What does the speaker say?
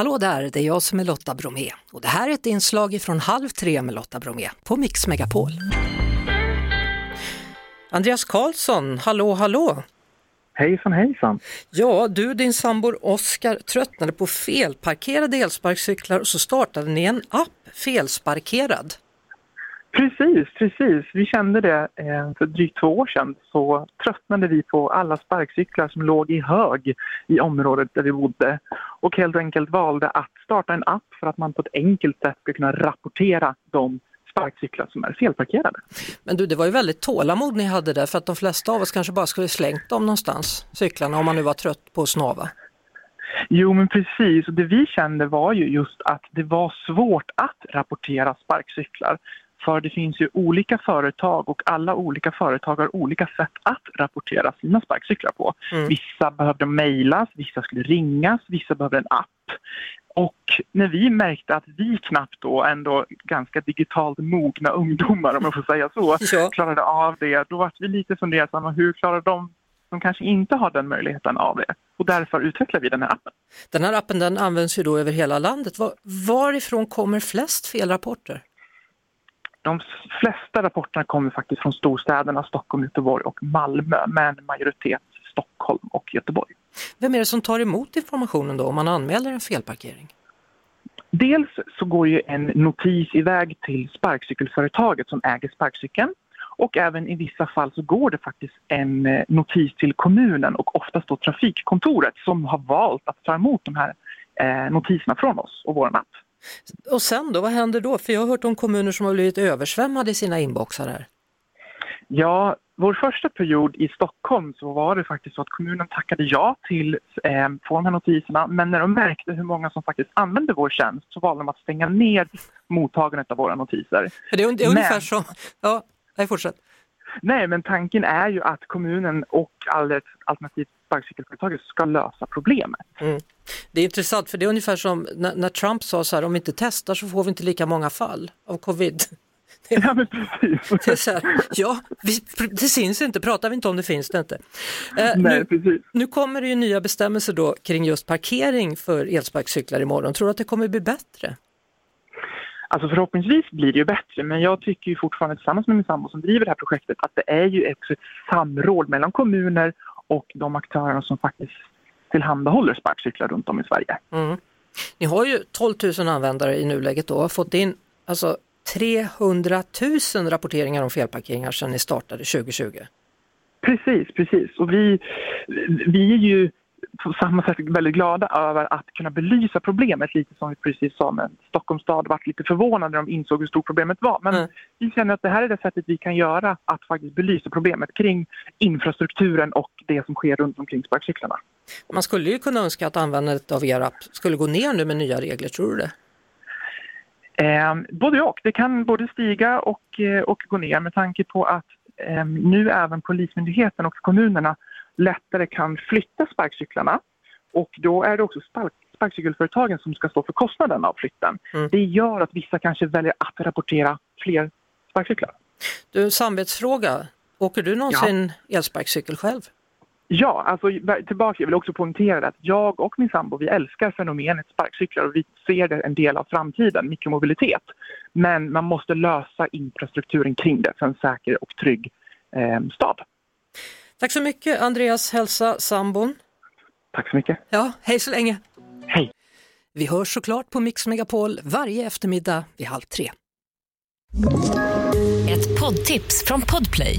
Hallå där, det är jag som är Lotta Bromé och det här är ett inslag från Halv tre med Lotta Bromé på Mix Megapol. Andreas Karlsson, hallå hallå! Hejsan hejsan! Ja, du och din sambor Oskar tröttnade på felparkerade elsparkcyklar och så startade ni en app, Felsparkerad. Precis, precis. Vi kände det eh, för drygt två år sedan. Så tröttnade vi på alla sparkcyklar som låg i hög i området där vi bodde och helt enkelt valde att starta en app för att man på ett enkelt sätt ska kunna rapportera de sparkcyklar som är felparkerade. Men du, det var ju väldigt tålamod ni hade där för att de flesta av oss kanske bara skulle slängt dem någonstans, cyklarna, om man nu var trött på att snava. Jo, men precis. Och det vi kände var ju just att det var svårt att rapportera sparkcyklar. För det finns ju olika företag och alla olika företag har olika sätt att rapportera sina sparkcyklar på. Mm. Vissa behövde mejlas, vissa skulle ringas, vissa behövde en app. Och när vi märkte att vi knappt då ändå ganska digitalt mogna ungdomar, om jag får säga så, ja. klarade av det, då var vi lite fundersamma. Hur klarar de som kanske inte har den möjligheten av det? Och därför utvecklar vi den här appen. Den här appen den används ju då över hela landet. Var, varifrån kommer flest felrapporter? De flesta rapporterna kommer faktiskt från storstäderna Stockholm, Göteborg och Malmö, men majoritet Stockholm och Göteborg. Vem är det som tar emot informationen då om man anmäler en felparkering? Dels så går ju en notis iväg till sparkcykelföretaget som äger sparkcykeln och även i vissa fall så går det faktiskt en eh, notis till kommunen och oftast då trafikkontoret som har valt att ta emot de här eh, notiserna från oss och vår app. Och sen då, vad händer då? För jag har hört om kommuner som har blivit översvämmade i sina inboxar här. Ja, vår första period i Stockholm så var det faktiskt så att kommunen tackade ja till eh, få de här notiserna men när de märkte hur många som faktiskt använde vår tjänst så valde de att stänga ner mottagandet av våra notiser. Det är, det är ungefär men, som, ja, nej fortsätt. Nej, men tanken är ju att kommunen och alternativt sparkcykelföretaget ska lösa problemet. Mm. Det är intressant för det är ungefär som när, när Trump sa så här, om vi inte testar så får vi inte lika många fall av covid. Ja, men precis. Det, är så här, ja, vi, det syns inte, pratar vi inte om det finns det inte. Eh, Nej, nu, nu kommer det ju nya bestämmelser då kring just parkering för elsparkcyklar imorgon. Tror du att det kommer bli bättre? Alltså förhoppningsvis blir det ju bättre, men jag tycker ju fortfarande tillsammans med min sambo som driver det här projektet att det är ju också ett samråd mellan kommuner och de aktörerna som faktiskt tillhandahåller sparkcyklar runt om i Sverige. Mm. Ni har ju 12 000 användare i nuläget och har fått in alltså 300 000 rapporteringar om felparkeringar sedan ni startade 2020. Precis, precis. Och vi, vi är ju på samma sätt väldigt glada över att kunna belysa problemet lite som vi precis sa med Stockholms stad varit lite förvånade när de insåg hur stort problemet var. Men mm. vi känner att det här är det sättet vi kan göra att faktiskt belysa problemet kring infrastrukturen och det som sker runt omkring sparkcyklarna. Man skulle ju kunna önska att användandet av er app skulle gå ner nu med nya regler, tror du det? Eh, både och. Det kan både stiga och, eh, och gå ner med tanke på att eh, nu även Polismyndigheten och kommunerna lättare kan flytta sparkcyklarna. Och då är det också spark sparkcykelföretagen som ska stå för kostnaden av flytten. Mm. Det gör att vissa kanske väljer att rapportera fler sparkcyklar. Du, samvetsfråga. Åker du någonsin ja. elsparkcykel själv? Ja, alltså tillbaka, jag vill också poängtera att jag och min sambo vi älskar fenomenet sparkcyklar och vi ser det en del av framtiden, mikromobilitet. Men man måste lösa infrastrukturen kring det för en säker och trygg eh, stad. Tack så mycket Andreas, hälsa sambon. Tack så mycket. Ja, hej så länge. Hej. Vi hörs såklart på Mix Megapol varje eftermiddag vid halv tre. Ett poddtips från Podplay.